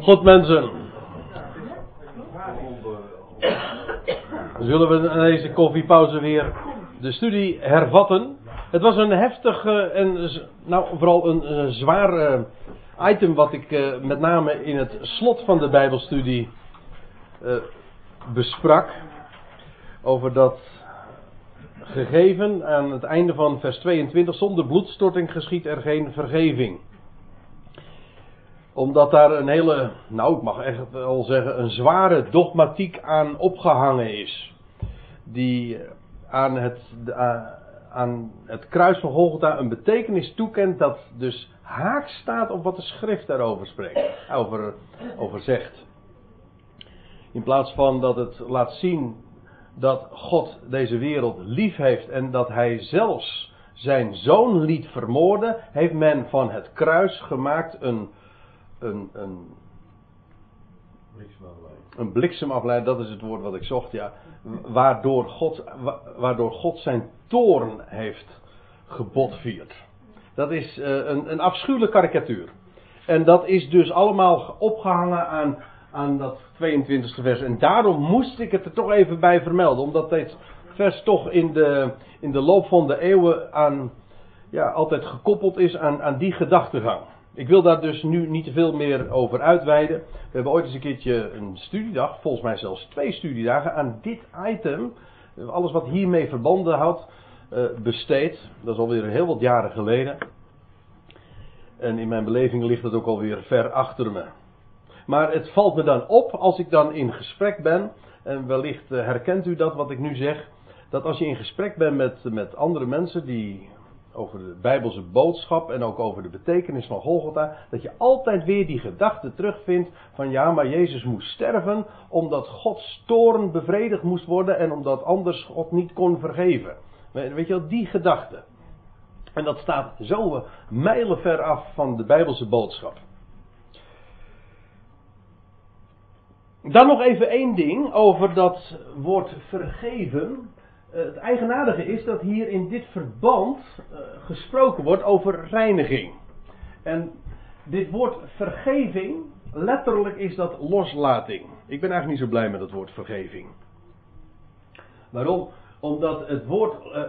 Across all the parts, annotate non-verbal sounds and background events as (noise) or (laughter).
Goed mensen. Zullen we in deze koffiepauze weer de studie hervatten? Het was een heftig en nou vooral een, een zwaar item wat ik uh, met name in het slot van de Bijbelstudie besprak. Over dat gegeven aan het einde van vers 22. Zonder bloedstorting geschiet er geen vergeving. Omdat daar een hele, nou ik mag echt wel zeggen, een zware dogmatiek aan opgehangen is. Die aan het, aan het kruis van Golgotha een betekenis toekent dat dus haak staat op wat de schrift daarover spreekt, over, over zegt. In plaats van dat het laat zien dat God deze wereld lief heeft en dat hij zelfs zijn zoon liet vermoorden, heeft men van het kruis gemaakt een, een, een, een bliksemafleider, dat is het woord wat ik zocht, ja. Waardoor God, waardoor God zijn toorn heeft gebotvierd. Dat is uh, een, een afschuwelijke karikatuur. En dat is dus allemaal opgehangen aan, aan dat 22e vers. En daarom moest ik het er toch even bij vermelden. Omdat dit vers toch in de, in de loop van de eeuwen aan, ja, altijd gekoppeld is aan, aan die gedachtegang. Ik wil daar dus nu niet te veel meer over uitweiden. We hebben ooit eens een keertje een studiedag, volgens mij zelfs twee studiedagen, aan dit item. Alles wat hiermee verbonden houdt, uh, besteed. Dat is alweer heel wat jaren geleden. En in mijn beleving ligt het ook alweer ver achter me. Maar het valt me dan op als ik dan in gesprek ben. En wellicht uh, herkent u dat wat ik nu zeg. Dat als je in gesprek bent met, met andere mensen die over de Bijbelse boodschap en ook over de betekenis van Golgotha, dat je altijd weer die gedachte terugvindt van ja, maar Jezus moest sterven omdat Gods toorn bevredigd moest worden en omdat anders God niet kon vergeven. Weet je wel, die gedachte. En dat staat zo mijlenver af van de Bijbelse boodschap. Dan nog even één ding over dat woord vergeven. Eh, het eigenaardige is dat hier in dit verband uh, gesproken wordt over reiniging. En dit woord vergeving, letterlijk is dat loslating. Ik ben eigenlijk niet zo blij met het woord vergeving. Waarom? Omdat het woord uh,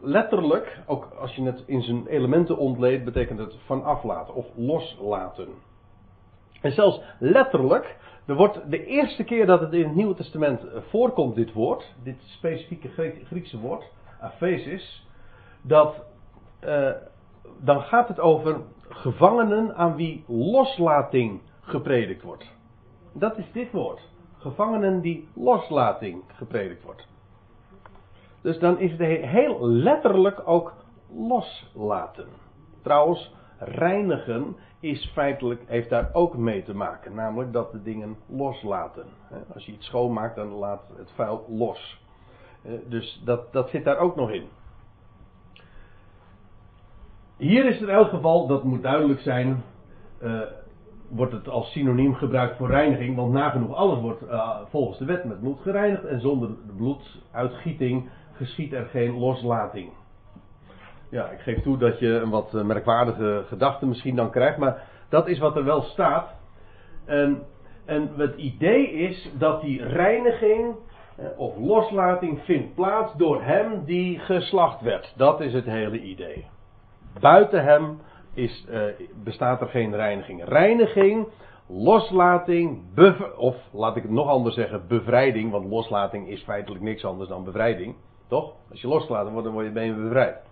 letterlijk, ook als je het in zijn elementen ontleedt, betekent het van aflaten of loslaten. En zelfs letterlijk, er wordt de eerste keer dat het in het Nieuwe Testament voorkomt, dit woord, dit specifieke Griekse woord, aphesis, dat, uh, dan gaat het over gevangenen aan wie loslating gepredikt wordt. Dat is dit woord. Gevangenen die loslating gepredikt wordt. Dus dan is het heel letterlijk ook loslaten. Trouwens, reinigen is feitelijk, heeft daar ook mee te maken. Namelijk dat de dingen loslaten. Als je iets schoonmaakt, dan laat het vuil los. Dus dat, dat zit daar ook nog in. Hier is in elk geval, dat moet duidelijk zijn, uh, wordt het als synoniem gebruikt voor reiniging. Want nagenoeg alles wordt uh, volgens de wet met bloed gereinigd. En zonder bloeduitgieting geschiet er geen loslating. Ja, ik geef toe dat je een wat eh, merkwaardige gedachte misschien dan krijgt, maar dat is wat er wel staat. En, en het idee is dat die reiniging eh, of loslating vindt plaats door hem die geslacht werd. Dat is het hele idee. Buiten hem is, uh, bestaat er geen reiniging. Reiniging, loslating, of laat ik het nog anders zeggen, bevrijding, want loslating is feitelijk niks anders dan bevrijding. Toch? Als je wordt, dan word je, ben bevrijd.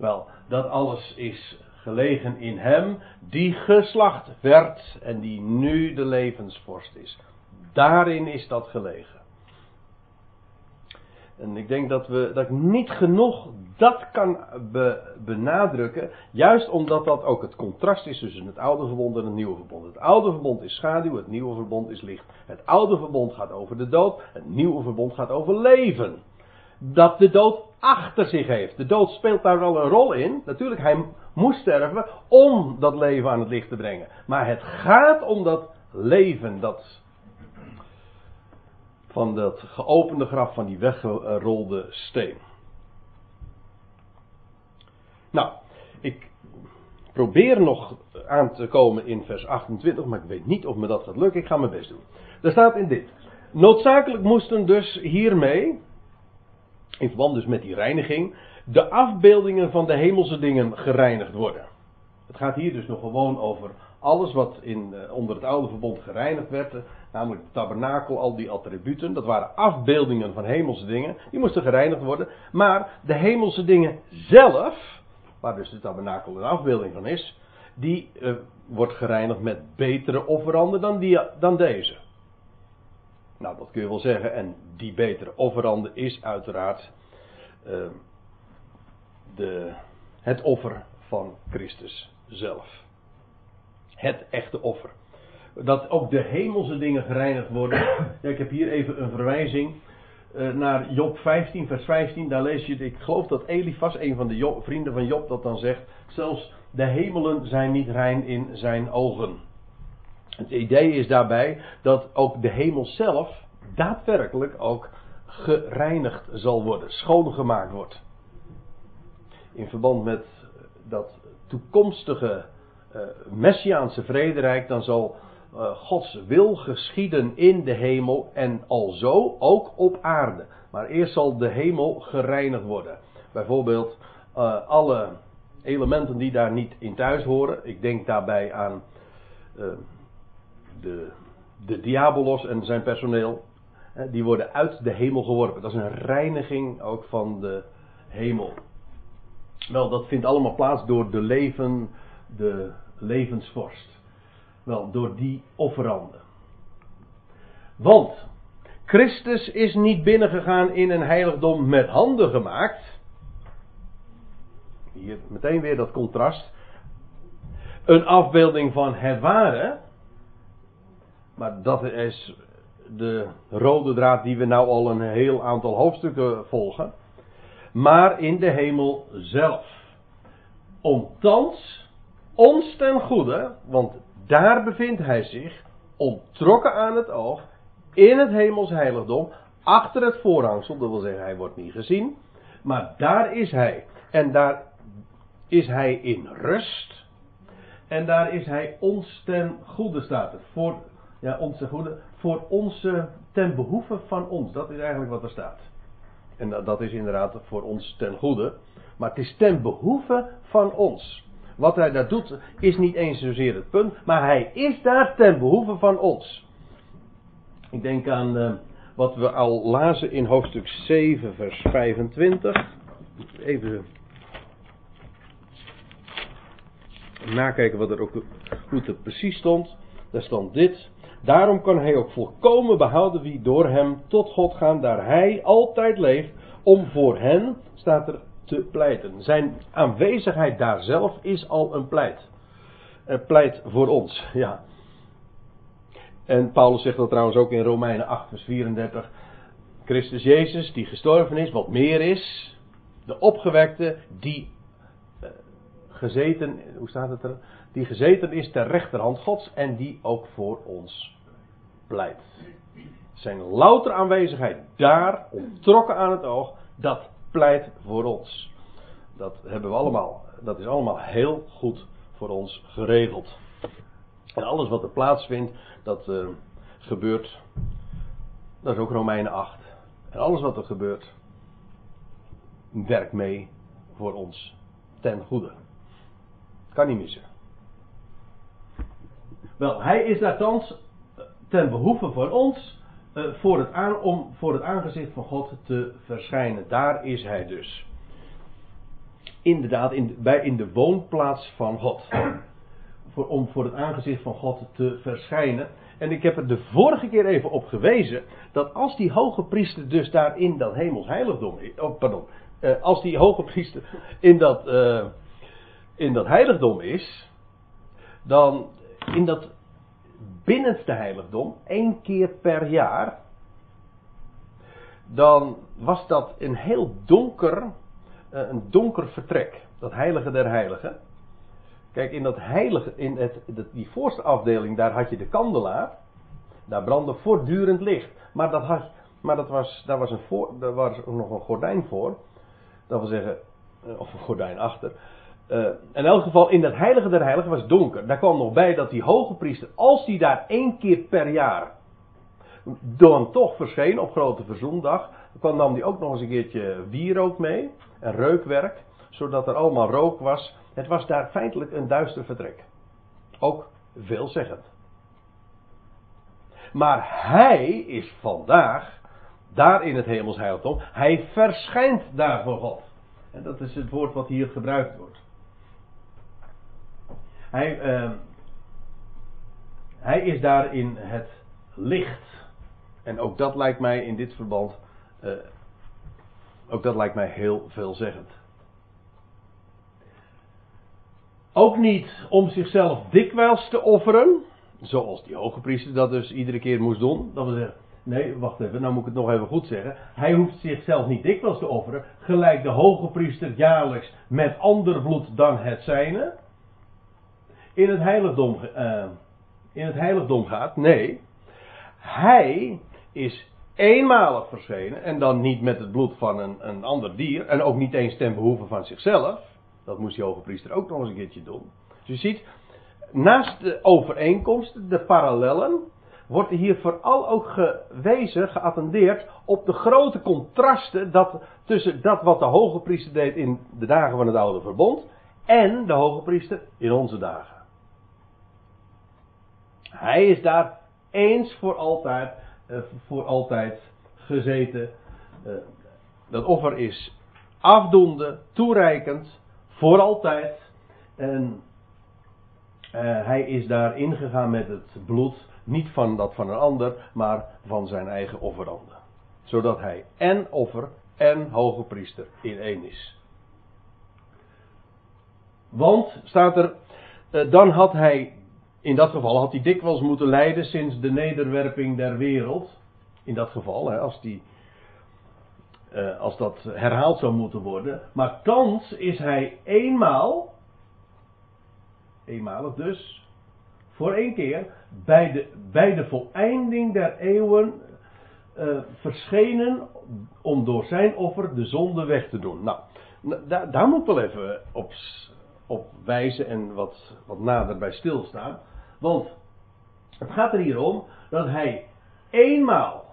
Wel, dat alles is gelegen in hem die geslacht werd en die nu de levensvorst is. Daarin is dat gelegen. En ik denk dat, we, dat ik niet genoeg dat kan benadrukken. Juist omdat dat ook het contrast is tussen het oude verbond en het nieuwe verbond. Het oude verbond is schaduw, het nieuwe verbond is licht. Het oude verbond gaat over de dood, het nieuwe verbond gaat over leven dat de dood achter zich heeft. De dood speelt daar wel een rol in. Natuurlijk, hij moest sterven om dat leven aan het licht te brengen. Maar het gaat om dat leven, dat van dat geopende graf van die weggerolde steen. Nou, ik probeer nog aan te komen in vers 28, maar ik weet niet of me dat gaat lukken. Ik ga mijn best doen. Er staat in dit. Noodzakelijk moesten dus hiermee, in verband dus met die reiniging, de afbeeldingen van de hemelse dingen gereinigd worden. Het gaat hier dus nog gewoon over alles wat in, eh, onder het oude verbond gereinigd werd, eh, namelijk de tabernakel, al die attributen, dat waren afbeeldingen van hemelse dingen, die moesten gereinigd worden. Maar de hemelse dingen zelf, waar dus de tabernakel een afbeelding van is, die uh, wordt gereinigd met betere offeranden dan, die, dan deze. Nou, dat kun je wel zeggen. En die betere offerande is uiteraard uh, de, het offer van Christus zelf. Het echte offer. Dat ook de hemelse dingen gereinigd worden. Ja, ik heb hier even een verwijzing uh, naar Job 15, vers 15. Daar lees je, ik geloof dat Elifas, een van de vrienden van Job, dat dan zegt. Zelfs de hemelen zijn niet rein in zijn ogen. Het idee is daarbij dat ook de hemel zelf daadwerkelijk ook gereinigd zal worden, schoongemaakt wordt. In verband met dat toekomstige uh, messiaanse vrederijk, dan zal uh, Gods wil geschieden in de hemel en alzo ook op aarde. Maar eerst zal de hemel gereinigd worden. Bijvoorbeeld uh, alle elementen die daar niet in thuis horen. Ik denk daarbij aan de, de diabolos en zijn personeel. Die worden uit de hemel geworpen. Dat is een reiniging ook van de hemel. Wel, dat vindt allemaal plaats door de leven, de levensvorst. Wel, door die offeranden. Want Christus is niet binnengegaan in een heiligdom met handen gemaakt. Hier meteen weer dat contrast. Een afbeelding van het ware. Maar dat is de rode draad die we nou al een heel aantal hoofdstukken volgen. Maar in de hemel zelf. Om thans ons ten goede, want daar bevindt hij zich, onttrokken aan het oog, in het hemels heiligdom, achter het voorhangsel, dat wil zeggen hij wordt niet gezien, maar daar is hij. En daar is hij in rust. En daar is hij ons ten goede staat er. Voor, ja, ons ten goede. Voor onze, ten behoeve van ons. Dat is eigenlijk wat er staat. En dat, is inderdaad voor ons ten goede. Maar het is ten behoeve van ons. Wat hij daar doet is niet eens zozeer het punt, maar hij is daar ten behoeve van ons. Ik denk aan uh, wat we al lazen in hoofdstuk 7, vers 25. Even nakijken wat er ook, hoe het precies stond. Daar stond dit. Daarom kan hij ook volkomen behouden wie door hem tot God gaan, daar hij altijd leeft, om voor hen, staat er, te pleiten. Zijn aanwezigheid daar zelf is al een pleit. Een pleit voor ons, ja. En Paulus zegt dat trouwens ook in Romeinen 8, vers 34. Christus Jezus, die gestorven is, wat meer is, de opgewekte, die uh, gezeten, hoe staat het er? Die gezeten is ter rechterhand Gods en die ook voor ons pleit. Zijn louter aanwezigheid daar, ontrokken aan het oog, dat pleit voor ons. Dat hebben we allemaal. Dat is allemaal heel goed voor ons geregeld. En alles wat er plaatsvindt, dat uh, gebeurt. Dat is ook Romeinen 8. En alles wat er gebeurt, werkt mee voor ons ten goede. Kan niet missen. Wel, hij is daar thans eh, ten behoeve voor ons uh, voor het aan, om voor het aangezicht van God te verschijnen. Daar is hij dus. Inderdaad, in, bij, in de woonplaats van God. (clears throat) Voor, om voor het aangezicht van God te verschijnen. En ik heb er de vorige keer even op gewezen. Dat als die hoge priester dus daar in dat hemels heiligdom. Oh, pardon. Als die hoge priester in dat, in dat heiligdom is. Dan in dat binnenste heiligdom, één keer per jaar, dan was dat een heel donker, eh, een donker vertrek. Dat heilige der heiligen. Kijk, in dat heilige, in het, die voorste afdeling, daar had je de kandelaar. Daar brandde voortdurend licht. Maar, dat had, maar dat was, daar, was een voor, daar was nog een gordijn voor. Dat wil zeggen, eh, of een gordijn achter. Uh, in elk geval, in het heilige der heiligen was donker. Daar kwam nog bij dat die hoge priester, als die daar één keer per jaar dan toch verscheen op grote verzondag, dan nam hij ook nog eens een keertje wierook mee en reukwerk, zodat er allemaal rook was. Het was daar feitelijk een duister vertrek. Ook veelzeggend. Maar hij is vandaag daar in het hemels heiligdom. Hij verschijnt daar voor God. En dat is het woord wat hier gebruikt wordt. Hij, uh, hij is daar in het licht. En ook dat lijkt mij in dit verband. Uh, ook dat lijkt mij heel veelzeggend. Ook niet om zichzelf dikwijls te offeren. Zoals die hoge priester dat dus iedere keer moest doen. Dat we zeggen, nee, wacht even, nou moet ik het nog even goed zeggen. Hij hoeft zichzelf niet dikwijls te offeren. Gelijk de hoge priester jaarlijks met ander bloed dan het zijne. In het heiligdom, uh, in het heiligdom gaat. Nee, hij is eenmalig verschenen. En dan niet met het bloed van een, een ander dier. En ook niet eens ten behoeve van zichzelf. Dat moest die hoge priester ook nog eens een keertje doen. Dus je ziet, naast de overeenkomsten, de parallellen, wordt hier vooral ook gewezen, geattendeerd op de grote contrasten dat, tussen dat wat de hoge priester deed in de dagen van het oude verbond en de hoge priester in onze dagen. Hij is daar eens voor altijd, uh, voor altijd gezeten. Uh, dat offer is afdoende, toereikend, voor altijd. En uh, hij is daar ingegaan met het bloed, niet van dat van een ander, maar van zijn eigen offeranden. Zodat hij en offer en hoge priester in één is. Want, staat er, dan had hij, in dat geval had hij dikwijls moeten lijden sinds de nederwerping der wereld. In dat geval, hè, als die uh, als dat herhaald zou moeten worden. Maar thans is hij eenmaal, eenmalig dus, voor één keer, bij de, bij de voleinding der eeuwen uh, verschenen om door zijn offer de zonde weg te doen. Nou, daar, daar moet wel even op, op wijzen en wat, wat nader bij stilstaan. Want het gaat er hier om dat hij eenmaal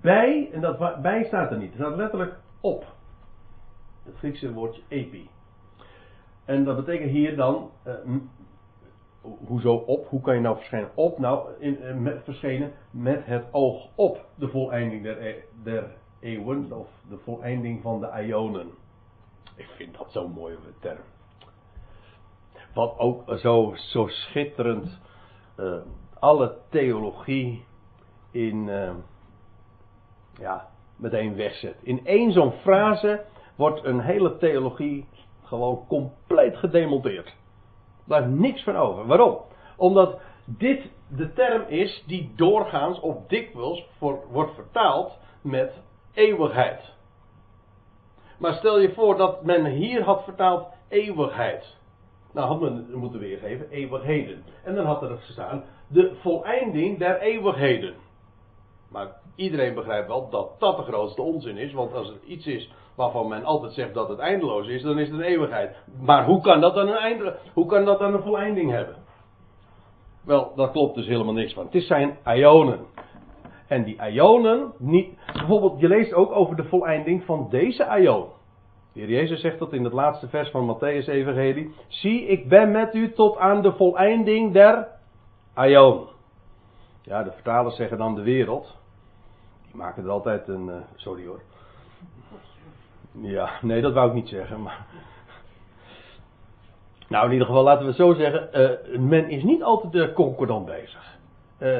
bij, en dat bij staat er niet. Het staat letterlijk op. Het Griekse woordje epi. En dat betekent hier dan, uh, hoezo op? Hoe kan je nou verschijnen op? Nou, in, uh, met, verschenen met het oog op de voleinding der, e der eeuwen, of de voleinding van de ionen. Ik vind dat zo'n mooie term. Wat ook zo, zo schitterend uh, alle theologie in ja, meteen wegzet. In één zo'n frase wordt een hele theologie gewoon compleet gedemonteerd. Daar niks van over. Waarom? Omdat dit de term is die doorgaans of dikwijls voor, wordt vertaald met eeuwigheid. Maar stel je voor dat men hier had vertaald eeuwigheid. Nou had men moeten weergeven eeuwigheden. En dan had er gestaan de voleinding der eeuwigheden. Maar iedereen begrijpt wel dat dat de grootste onzin is. Want als er iets is waarvan men altijd zegt dat het eindeloos is, dan is het een eeuwigheid. Maar hoe kan dat dan een, einde, hoe kan dat dan een voleinding hebben? Wel, daar klopt dus helemaal niks van. Het is zijn ionen. En die ionen, niet, bijvoorbeeld, je leest ook over de voleinding van deze ion. De heer Jezus zegt dat in het laatste vers van Matthäus Evangelie. Zie, ik ben met u tot aan de voleinding der ion. Ja, de vertalers zeggen dan de wereld maken er altijd een. Uh, sorry hoor. Ja, nee, dat wou ik niet zeggen. Maar... Nou, in ieder geval laten we het zo zeggen. Uh, men is niet altijd de concordant bezig. Uh,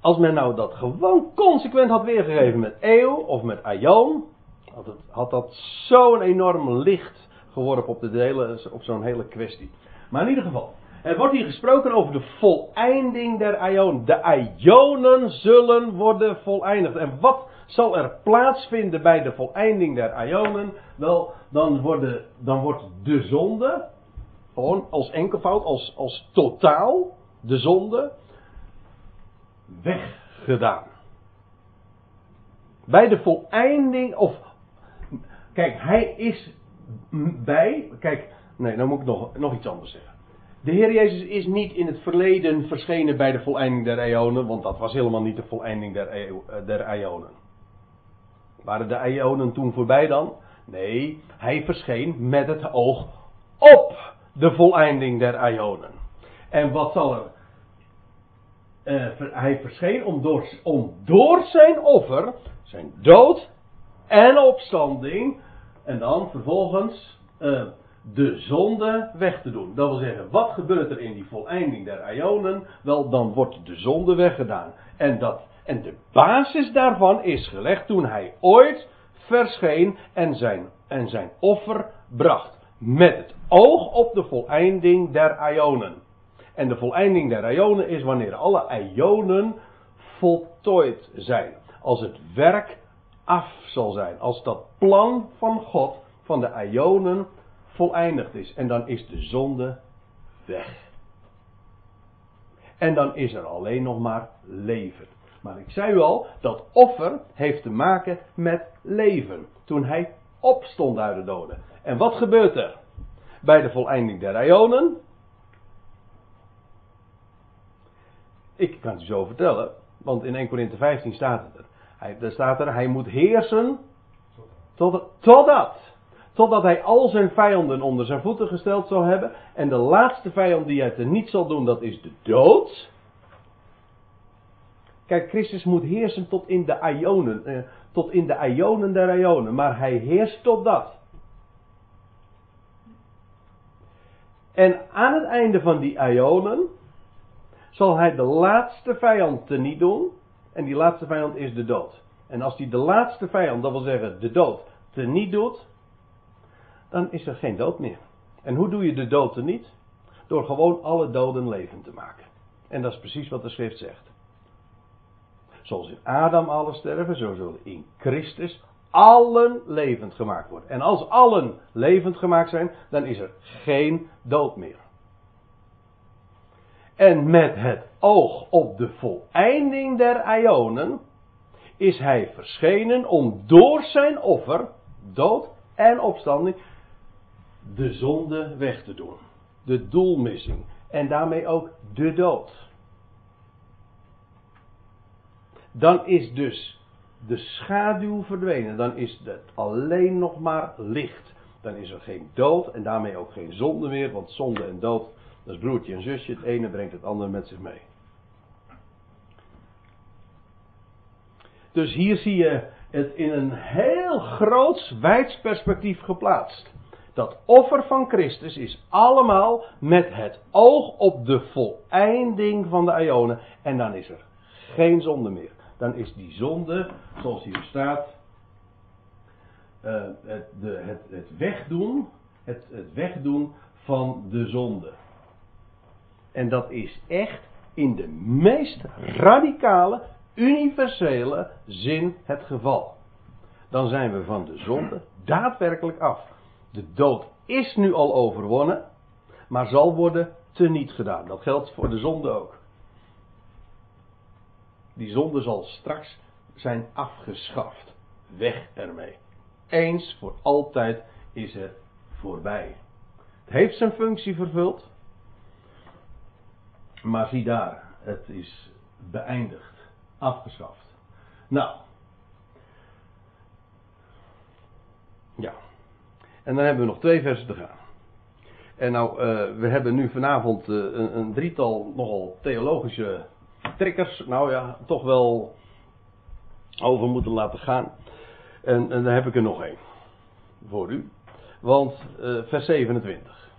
als men nou dat gewoon consequent had weergegeven met eeuw of met aion, had, had dat zo'n enorm licht geworpen op, de hele, op zo'n hele kwestie. Maar in ieder geval, er wordt hier gesproken over de voleinding der ionen. De ionen zullen worden voleindigd. En wat zal er plaatsvinden bij de voleinding der ionen? Wel, dan, worden, dan wordt de zonde, gewoon als enkelvoud, als, als totaal, de zonde, weggedaan. Bij de voleinding, of, kijk, hij is bij, kijk, Nee, dan moet ik nog, nog iets anders zeggen. De Heer Jezus is niet in het verleden verschenen bij de voleinding der eonen, want dat was helemaal niet de voleinding der, eeuw, eh, der eonen. Waren de eonen toen voorbij dan? Nee, hij verscheen met het oog op de voleinding der eonen. En wat zal er? Uh, hij verscheen om door, om door zijn offer, zijn dood en opstanding, en dan vervolgens uh, de zonde weg te doen. Dat wil zeggen, wat gebeurt er in die voleinding der ionen? Wel, dan wordt de zonde weggedaan. En, dat, en de basis daarvan is gelegd toen hij ooit verscheen en zijn, en zijn offer bracht. Met het oog op de voleinding der ionen. En de voleinding der ionen is wanneer alle ionen voltooid zijn. Als het werk af zal zijn. Als dat plan van God van de ionen voleindigd is. En dan is de zonde weg. En dan is er alleen nog maar leven. Maar ik zei u al, dat offer heeft te maken met leven. Toen hij opstond uit de doden. En wat gebeurt er? Bij de voleinding der Ionen. Ik kan het u zo vertellen, want in 1 Corinthië 15 staat het er. Hij, daar staat er, hij moet heersen tot, totdat Totdat hij al zijn vijanden onder zijn voeten gesteld zal hebben. En de laatste vijand die hij er niet zal doen, dat is de dood. Kijk, Christus moet heersen tot in de ionen. Eh, tot in de ionen der ionen. Maar hij heerst tot dat. En aan het einde van die ionen zal hij de laatste vijand niet doen. En die laatste vijand is de dood. En als hij de laatste vijand, dat wil zeggen de dood, niet doet, dan is er geen dood meer. En hoe doe je de dood er niet? Door gewoon alle doden levend te maken. En dat is precies wat de schrift zegt. Zoals in Adam alle sterven, zo zullen in Christus allen levend gemaakt worden. En als allen levend gemaakt zijn, dan is er geen dood meer. En met het oog op de voleinding der ionen is hij verschenen om door zijn offer, dood en opstanding, de zonde weg te doen. De doelmissing. En daarmee ook de dood. Dan is dus de schaduw verdwenen. Dan is het alleen nog maar licht. Dan is er geen dood en daarmee ook geen zonde meer. Want zonde en dood, dat is broertje en zusje. Het ene brengt het andere met zich mee. Dus hier zie je het in een heel groot, wijds perspectief geplaatst. Dat offer van Christus is allemaal met het oog op de voleinding van de Ionen. En dan is er geen zonde meer. Dan is die zonde, zoals hier staat, uh, het, de, het, het, wegdoen, het, het wegdoen van de zonde. En dat is echt in de meest radicale, universele zin het geval. Dan zijn we van de zonde daadwerkelijk af. De dood is nu al overwonnen, maar zal worden teniet gedaan. Dat geldt voor de zonde ook. Die zonde zal straks zijn afgeschaft. Weg ermee. Eens voor altijd is het voorbij. Het heeft zijn functie vervuld. Maar zie daar, het is beëindigd. Afgeschaft. Nou. Ja. En dan hebben we nog twee versen te gaan. En nou, uh, we hebben nu vanavond uh, een, een, drietal nogal theologische triggers, nou ja, toch wel over moeten laten gaan. En, en dan heb ik er nog één voor u. Want uh, vers 27.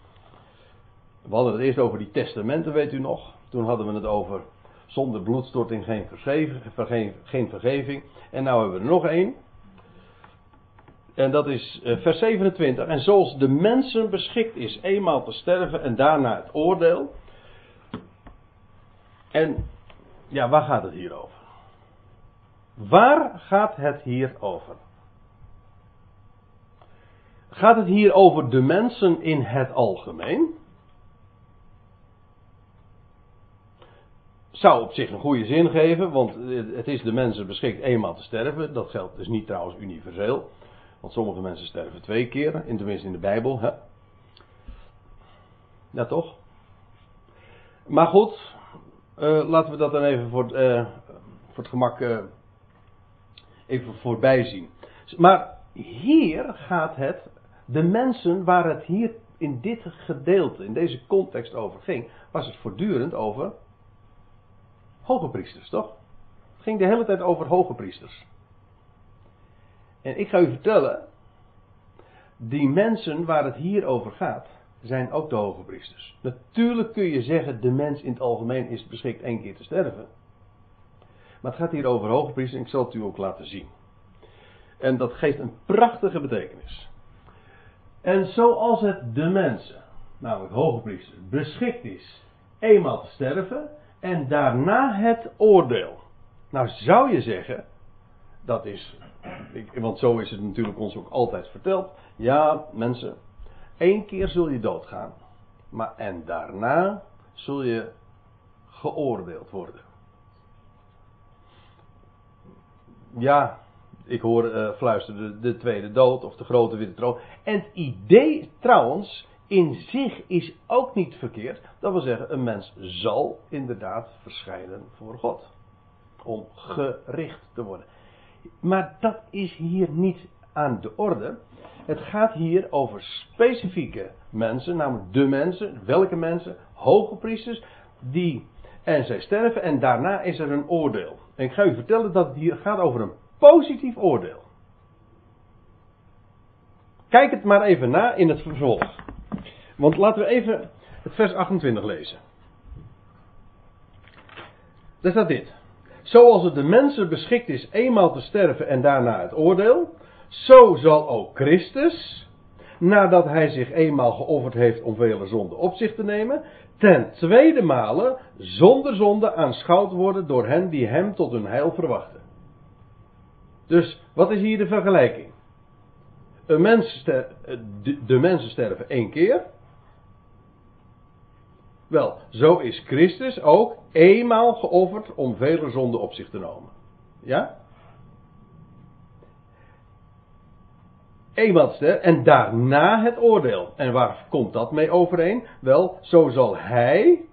We hadden het eerst over die testamenten, weet u nog. Toen hadden we het over zonder bloedstorting geen, vergeving, geen vergeving. En nou hebben we er nog één. En dat is uh, vers 27. En zoals de mensen beschikt is eenmaal te sterven en daarna het oordeel. En ja, waar gaat het hier over? Waar gaat het hier over? Gaat het hier over de mensen in het algemeen? Zou op zich een goede zin geven, want het is de mensen beschikt eenmaal te sterven. Dat geldt dus niet trouwens universeel. Want sommige mensen sterven twee keer, in tenminste in de Bijbel. Hè? Ja, toch? Maar goed, uh, laten we dat dan even voor, uh, voor het gemak uh, even voorbij zien. Maar hier gaat het, de mensen waar het hier in dit gedeelte, in deze context over ging, was het voortdurend over hoge priesters, toch? Het ging de hele tijd over hoge priesters. En ik ga u vertellen, die mensen waar het hier over gaat, zijn ook de hoge priesters. Natuurlijk kun je zeggen, de mens in het algemeen is beschikt één keer te sterven. Maar het gaat hier over hoge priesters en ik zal het u ook laten zien. En dat geeft een prachtige betekenis. En zoals het de mensen, namelijk hoge priesters, beschikt is eenmaal te sterven en daarna het oordeel. Nou zou je zeggen, dat is, want zo is het natuurlijk ons ook altijd verteld. Ja, mensen, één keer zul je doodgaan. Maar en daarna zul je geoordeeld worden. Ja, ik hoor uh, de, tweede dood of de grote witte troon. En het idee trouwens in zich is ook niet verkeerd. Dat wil zeggen, een mens zal inderdaad verschijnen voor God. Om gericht te worden. Maar dat is hier niet aan de orde. Het gaat hier over specifieke mensen, namelijk de mensen, welke mensen, hoge priesters, die en zij sterven en daarna is er een oordeel. En ik ga u vertellen dat het hier gaat over een positief oordeel. Kijk het maar even na in het vervolg. Want laten we even het vers 28 lezen. Daar staat dit. Zoals het de mensen beschikt is eenmaal te sterven en daarna het oordeel, zo zal ook Christus, nadat hij zich eenmaal geofferd heeft om vele zonden op zich te nemen, ten tweede male zonder zonde aanschouwd worden door hen die hem tot hun heil verwachten. Dus wat is hier de vergelijking? Een de, de mensen sterven één keer. Wel, zo is Christus ook eenmaal geofferd om vele zonden op zich te nemen. Ja? Eenmaal sterven en daarna het oordeel. En waar komt dat mee overeen? Wel, zo zal hij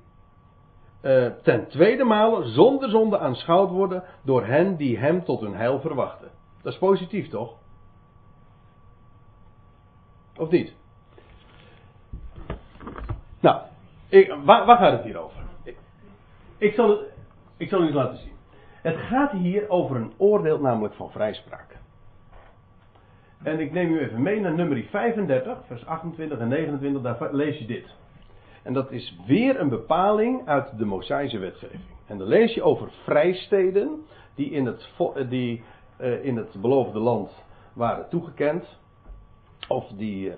uh, ten tweede male zonder zonde aanschouwd worden door hen die hem tot hun heil verwachten. Dat is positief toch? Of niet? Nou, ik, waar, waar, gaat het hier over? Ik, zal het, ik zal u het laten zien. Het gaat hier over een oordeel, namelijk van vrijspraak. En ik neem u even mee naar nummer 35, vers 28 en 29, daar lees je dit. En dat is weer een bepaling uit de Mosaïsche wetgeving. En dan lees je over vrijsteden die in het, die, uh, in het beloofde land waren toegekend. Of die, uh,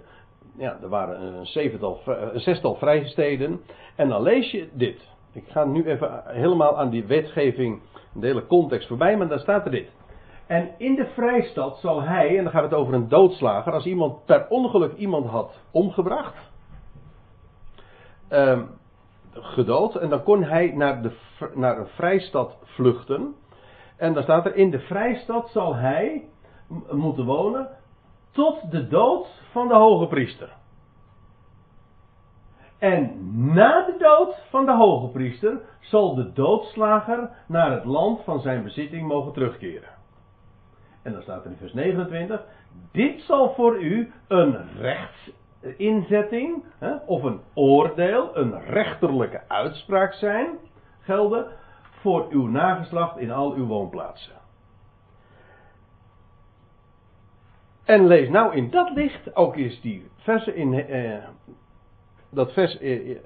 ja, er waren een, zevental, een zestal vrijsteden. En dan lees je dit. Ik ga nu even helemaal aan die wetgeving, de hele context voorbij, maar dan staat er dit. En in de vrijstad zal hij, en dan gaat het over een doodslager, als iemand per ongeluk iemand had omgebracht, um, gedood. En dan kon hij naar, de, naar een vrijstad vluchten. En dan staat er: In de vrijstad zal hij moeten wonen. Tot de dood van de hoge priester. En na de dood van de hoge priester zal de doodslager naar het land van zijn bezitting mogen terugkeren. En dan staat er in vers 29: Dit zal voor u een rechts inzetting hè, of een oordeel, een rechterlijke uitspraak zijn, gelden voor uw nageslacht in al uw woonplaatsen. En lees nou in dat licht ook eens die versen in eh, dat vers eh,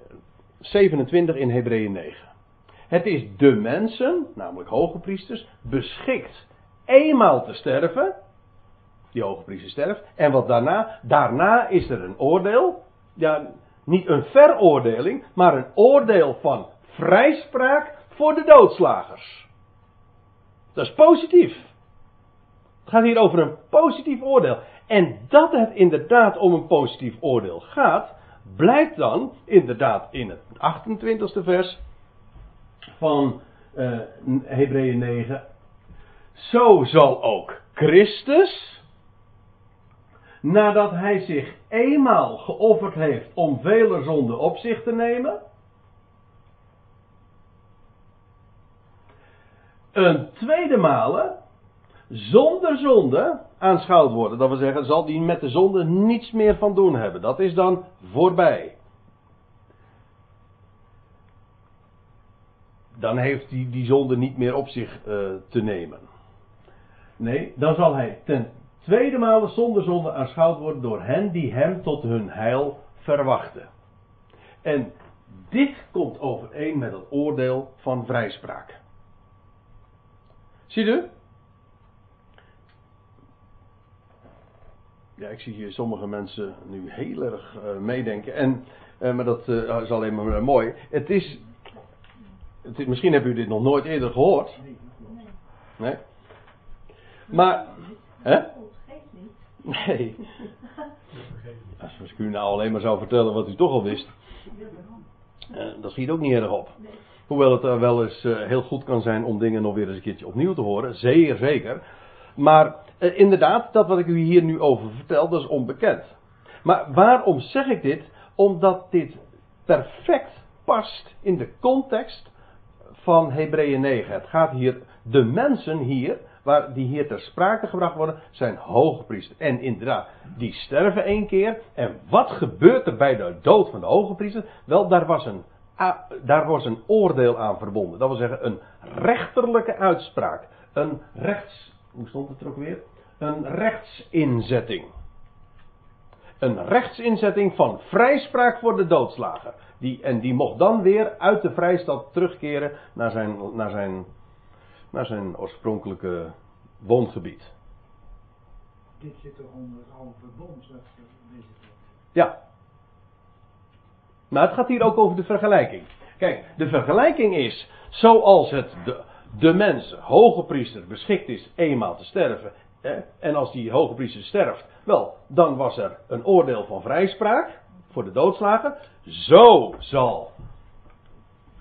27 in Hebreeën 9. Het is de mensen, namelijk hoge priesters, beschikt eenmaal te sterven die hoge priester sterft. En wat daarna? Daarna is er een oordeel. Ja, niet een veroordeling, maar een oordeel van vrijspraak voor de doodslagers. Dat is positief. Het gaat hier over een positief oordeel. En dat het inderdaad om een positief oordeel gaat, blijkt dan inderdaad in het 28e vers van uh, Hebreeën 9. Zo zal ook Christus nadat hij zich eenmaal geofferd heeft om vele zonden op zich te nemen. Een tweede malen zonder zonde aanschouwd worden. Dat wil zeggen, zal die met de zonde niets meer van doen hebben. Dat is dan voorbij. Dan heeft hij die zonde niet meer op zich uh, te nemen. Nee, dan zal hij ten tweede malen zonder zonde aanschouwd worden door hen die hem tot hun heil verwachten. En dit komt overeen met het oordeel van vrijspraak. Zie je? Ja, ik zie hier sommige mensen nu heel erg uh, meedenken. En, uh, maar dat uh, is alleen maar mooi. Het is, het is, Misschien hebben u dit nog nooit eerder gehoord. Nee? Maar. Hè? Nee. Als ik u nou alleen maar zou vertellen wat u toch al wist. dat schiet ook niet erg op. Hoewel het wel eens heel goed kan zijn om dingen nog weer eens een keertje opnieuw te horen. Zeer zeker. Maar eh, inderdaad, dat wat ik u hier nu over vertel, dat is onbekend. Maar waarom zeg ik dit? Omdat dit perfect past in de context van Hebreeën 9. Het gaat hier, de mensen hier, waar die hier ter sprake gebracht worden, zijn hogepriester. En inderdaad, die sterven één keer. En wat gebeurt er bij de dood van de hogepriester? Wel, daar was een, daar was een oordeel aan verbonden. Dat wil zeggen, een rechterlijke uitspraak. Een rechts, hoe stond het er ook weer? Een rechtsinzetting. Een rechtsinzetting van vrijspraak voor de doodslager. Die, en die mocht dan weer uit de vrijstad terugkeren naar zijn, naar zijn, naar zijn oorspronkelijke woongebied. Dit zit er onder het oude verbond. Ja. Maar het gaat hier ook over de vergelijking. Kijk, de vergelijking is zoals het de, de mens, hoge priester, beschikt is eenmaal te sterven. Hè, en als die hoge priester sterft, wel, dan was er een oordeel van vrijspraak voor de doodslagen. Zo zal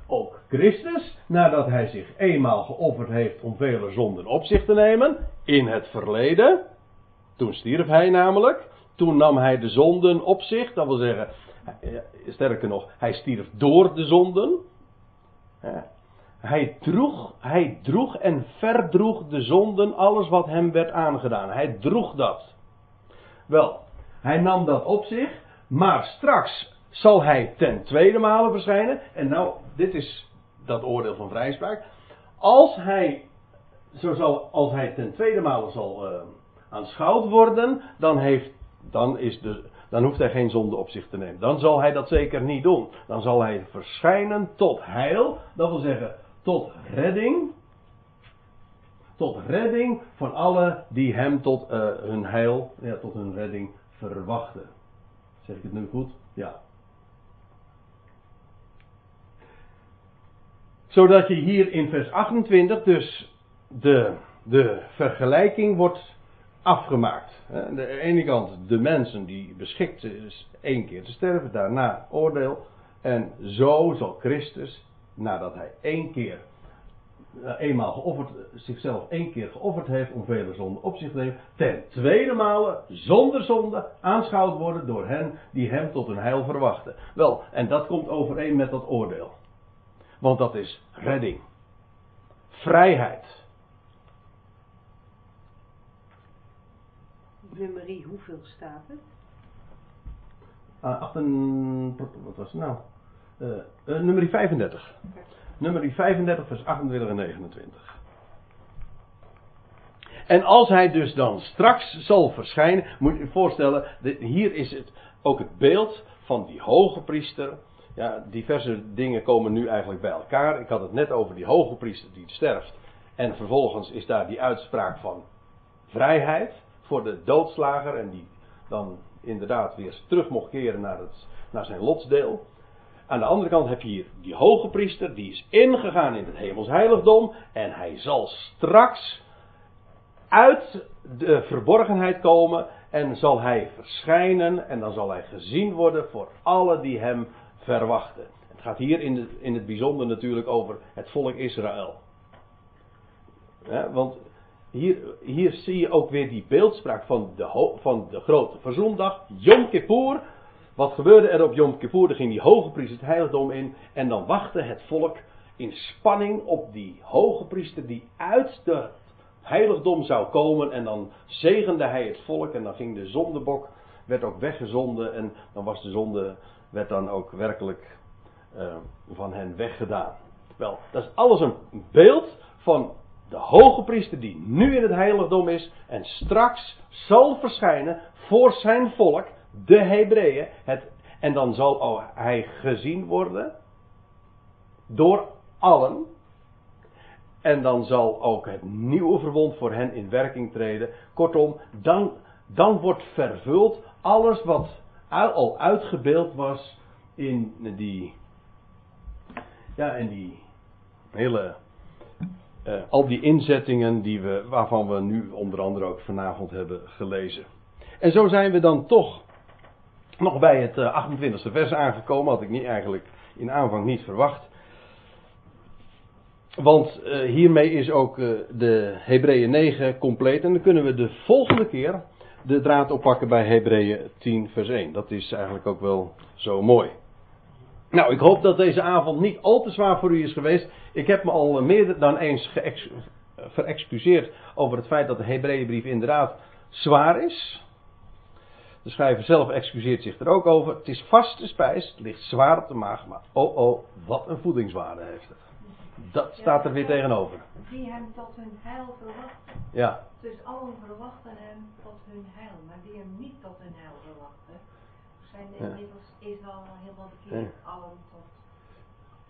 ook Christus, nadat hij zich eenmaal geofferd heeft om vele zonden op zich te nemen, in het verleden, toen stierf hij namelijk, toen nam hij de zonden op zich, dat wil zeggen, sterker nog, hij stierf door de zonden. Hij droeg, hij droeg en verdroeg de zonden, alles wat hem werd aangedaan. Hij droeg dat. Wel, hij nam dat op zich, maar straks zal hij ten tweede male verschijnen. En nou, dit is dat oordeel van vrijspraak. Als hij, zo zal, als hij ten tweede male zal uh, aanschouwd worden, dan, heeft, dan, is de, dan hoeft hij geen zonde op zich te nemen. Dan zal hij dat zeker niet doen. Dan zal hij verschijnen tot heil. Dat wil zeggen, tot redding. Tot redding van alle die hem tot uh, hun heil, ja, tot hun redding verwachten. Zeg ik het nu goed? Ja. Zodat je hier in vers 28 dus de, de vergelijking wordt afgemaakt. Aan de ene kant de mensen die beschikt is één keer te sterven, daarna oordeel. En zo zal Christus nadat hij één keer, eh, eenmaal geofferd, zichzelf één keer geofferd heeft om vele zonden op zich te nemen, ten tweede male zonder zonde aanschouwd worden door hen die hem tot hun heil verwachten. Wel, en dat komt overeen met dat oordeel. Want dat is redding. Vrijheid. Nummerie, hoeveel staat het? Uh, achten, wat was het nou? Uh, uh, nummer 35. Nummer 35, vers 28 en 29. En als hij dus dan straks zal verschijnen, moet je je voorstellen, hier is het ook het beeld van die hoge priester. Ja, diverse dingen komen nu eigenlijk bij elkaar. Ik had het net over die hoge priester die sterft. En vervolgens is daar die uitspraak van vrijheid voor de doodslager. En die dan inderdaad weer terug mocht keren naar, het, naar zijn lotsdeel. Aan de andere kant heb je hier die hoge priester, die is ingegaan in het hemels heiligdom. En hij zal straks uit de verborgenheid komen en zal hij verschijnen en dan zal hij gezien worden voor alle die hem Het gaat hier in, de, in het bijzonder natuurlijk over het volk Israël. Want hier, hier zie je ook weer die beeldspraak van de, van de grote verzoendag, Yom Kippur. Wat gebeurde er op Yom Kippur? Dan ging die hoge priester het heiligdom in en dan wachtte het volk in spanning op die hoge priester die uit de heiligdom zou komen en dan zegende hij het volk en dan ging de zondebok, werd ook weggezonden en dan was de zonde, werd dan ook werkelijk eh, van hen weggedaan. Wel, dat is alles een beeld van de hoge priester die nu in het heiligdom is en straks zal verschijnen voor zijn volk, de Hebreeën. Het, en dan zal hij gezien worden door allen. En dan zal ook het nieuwe verbond voor hen in werking treden. Kortom, dan, dan wordt vervuld alles wat al uitgebeeld was in die, ja, in die hele, eh, al die inzettingen die we, waarvan we nu onder andere ook vanavond hebben gelezen. En zo zijn we dan toch nog bij het eh, 28e vers aangekomen, had ik niet, eigenlijk in aanvang niet verwacht. Want eh, hiermee is ook eh, de Hebreeën 9 compleet. En dan kunnen we de volgende keer de draad oppakken bij Hebreeën 10 vers 1. Dat is eigenlijk ook wel zo mooi. Nou, ik hoop dat deze avond niet al te zwaar voor u is geweest. Ik heb me al meer dan eens verexcuseerd over het feit dat de Hebreeënbrief inderdaad zwaar is. De schrijver zelf excuseert zich er ook over. Het is vaste spijs, het ligt zwaar op de maag, maar oh oh, wat een voedingswaarde heeft het. Dat staat er weer tegenover. Die hem tot hun heil verwachten. Ja, Dus allen verwachten hem tot hun heil. Maar die hem niet tot hun heil verwachten, zijn Ja. inmiddels is al helemaal verkeerd. Allen tot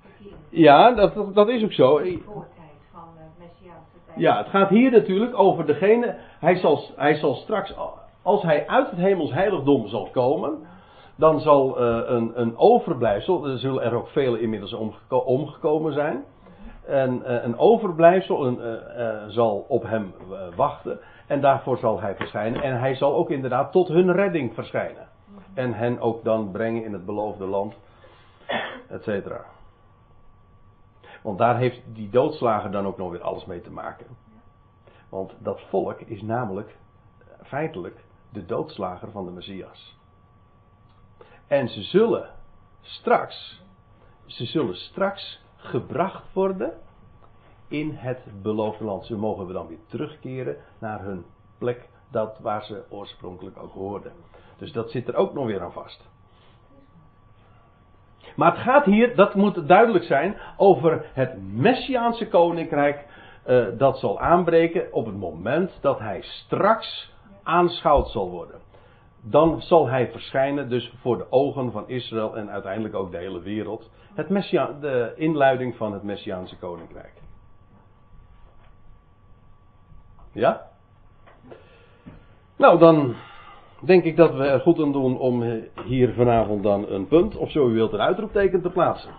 verkeerd. ja dat, dat is ook zo. De voortijd van de Messiaanse tijd. Ja, het gaat hier natuurlijk over degene. Hij zal, hij zal straks, als hij uit het hemels heiligdom zal komen, dan zal eh, een, een overblijfsel, er zullen er ook velen inmiddels omgeko- omgekomen zijn. En eh, een overblijfsel eh, eh, zal op hem wachten. En daarvoor zal hij verschijnen. En hij zal ook inderdaad tot hun redding verschijnen. En hen ook dan brengen in het beloofde land, et cetera. Want daar heeft die doodslager dan ook nog weer alles mee te maken. Want dat volk is namelijk feitelijk de doodslager van de Messias. En ze zullen straks, ze zullen straks gebracht worden in het beloofde land. Ze mogen we dan weer terugkeren naar hun plek, dat waar ze oorspronkelijk ook hoorden. Dus dat zit er ook nog weer aan vast. Maar het gaat hier, dat moet duidelijk zijn, over het Messiaanse koninkrijk eh, dat zal aanbreken op het moment dat hij straks aanschouwd zal worden. Dan zal hij verschijnen dus voor de ogen van Israël en uiteindelijk ook de hele wereld. Het Messia, de inluiding van het Messiaanse koninkrijk. Ja? Nou, dan denk ik dat we er goed aan doen om hier vanavond dan een punt, of zo u wilt een uitroepteken te plaatsen.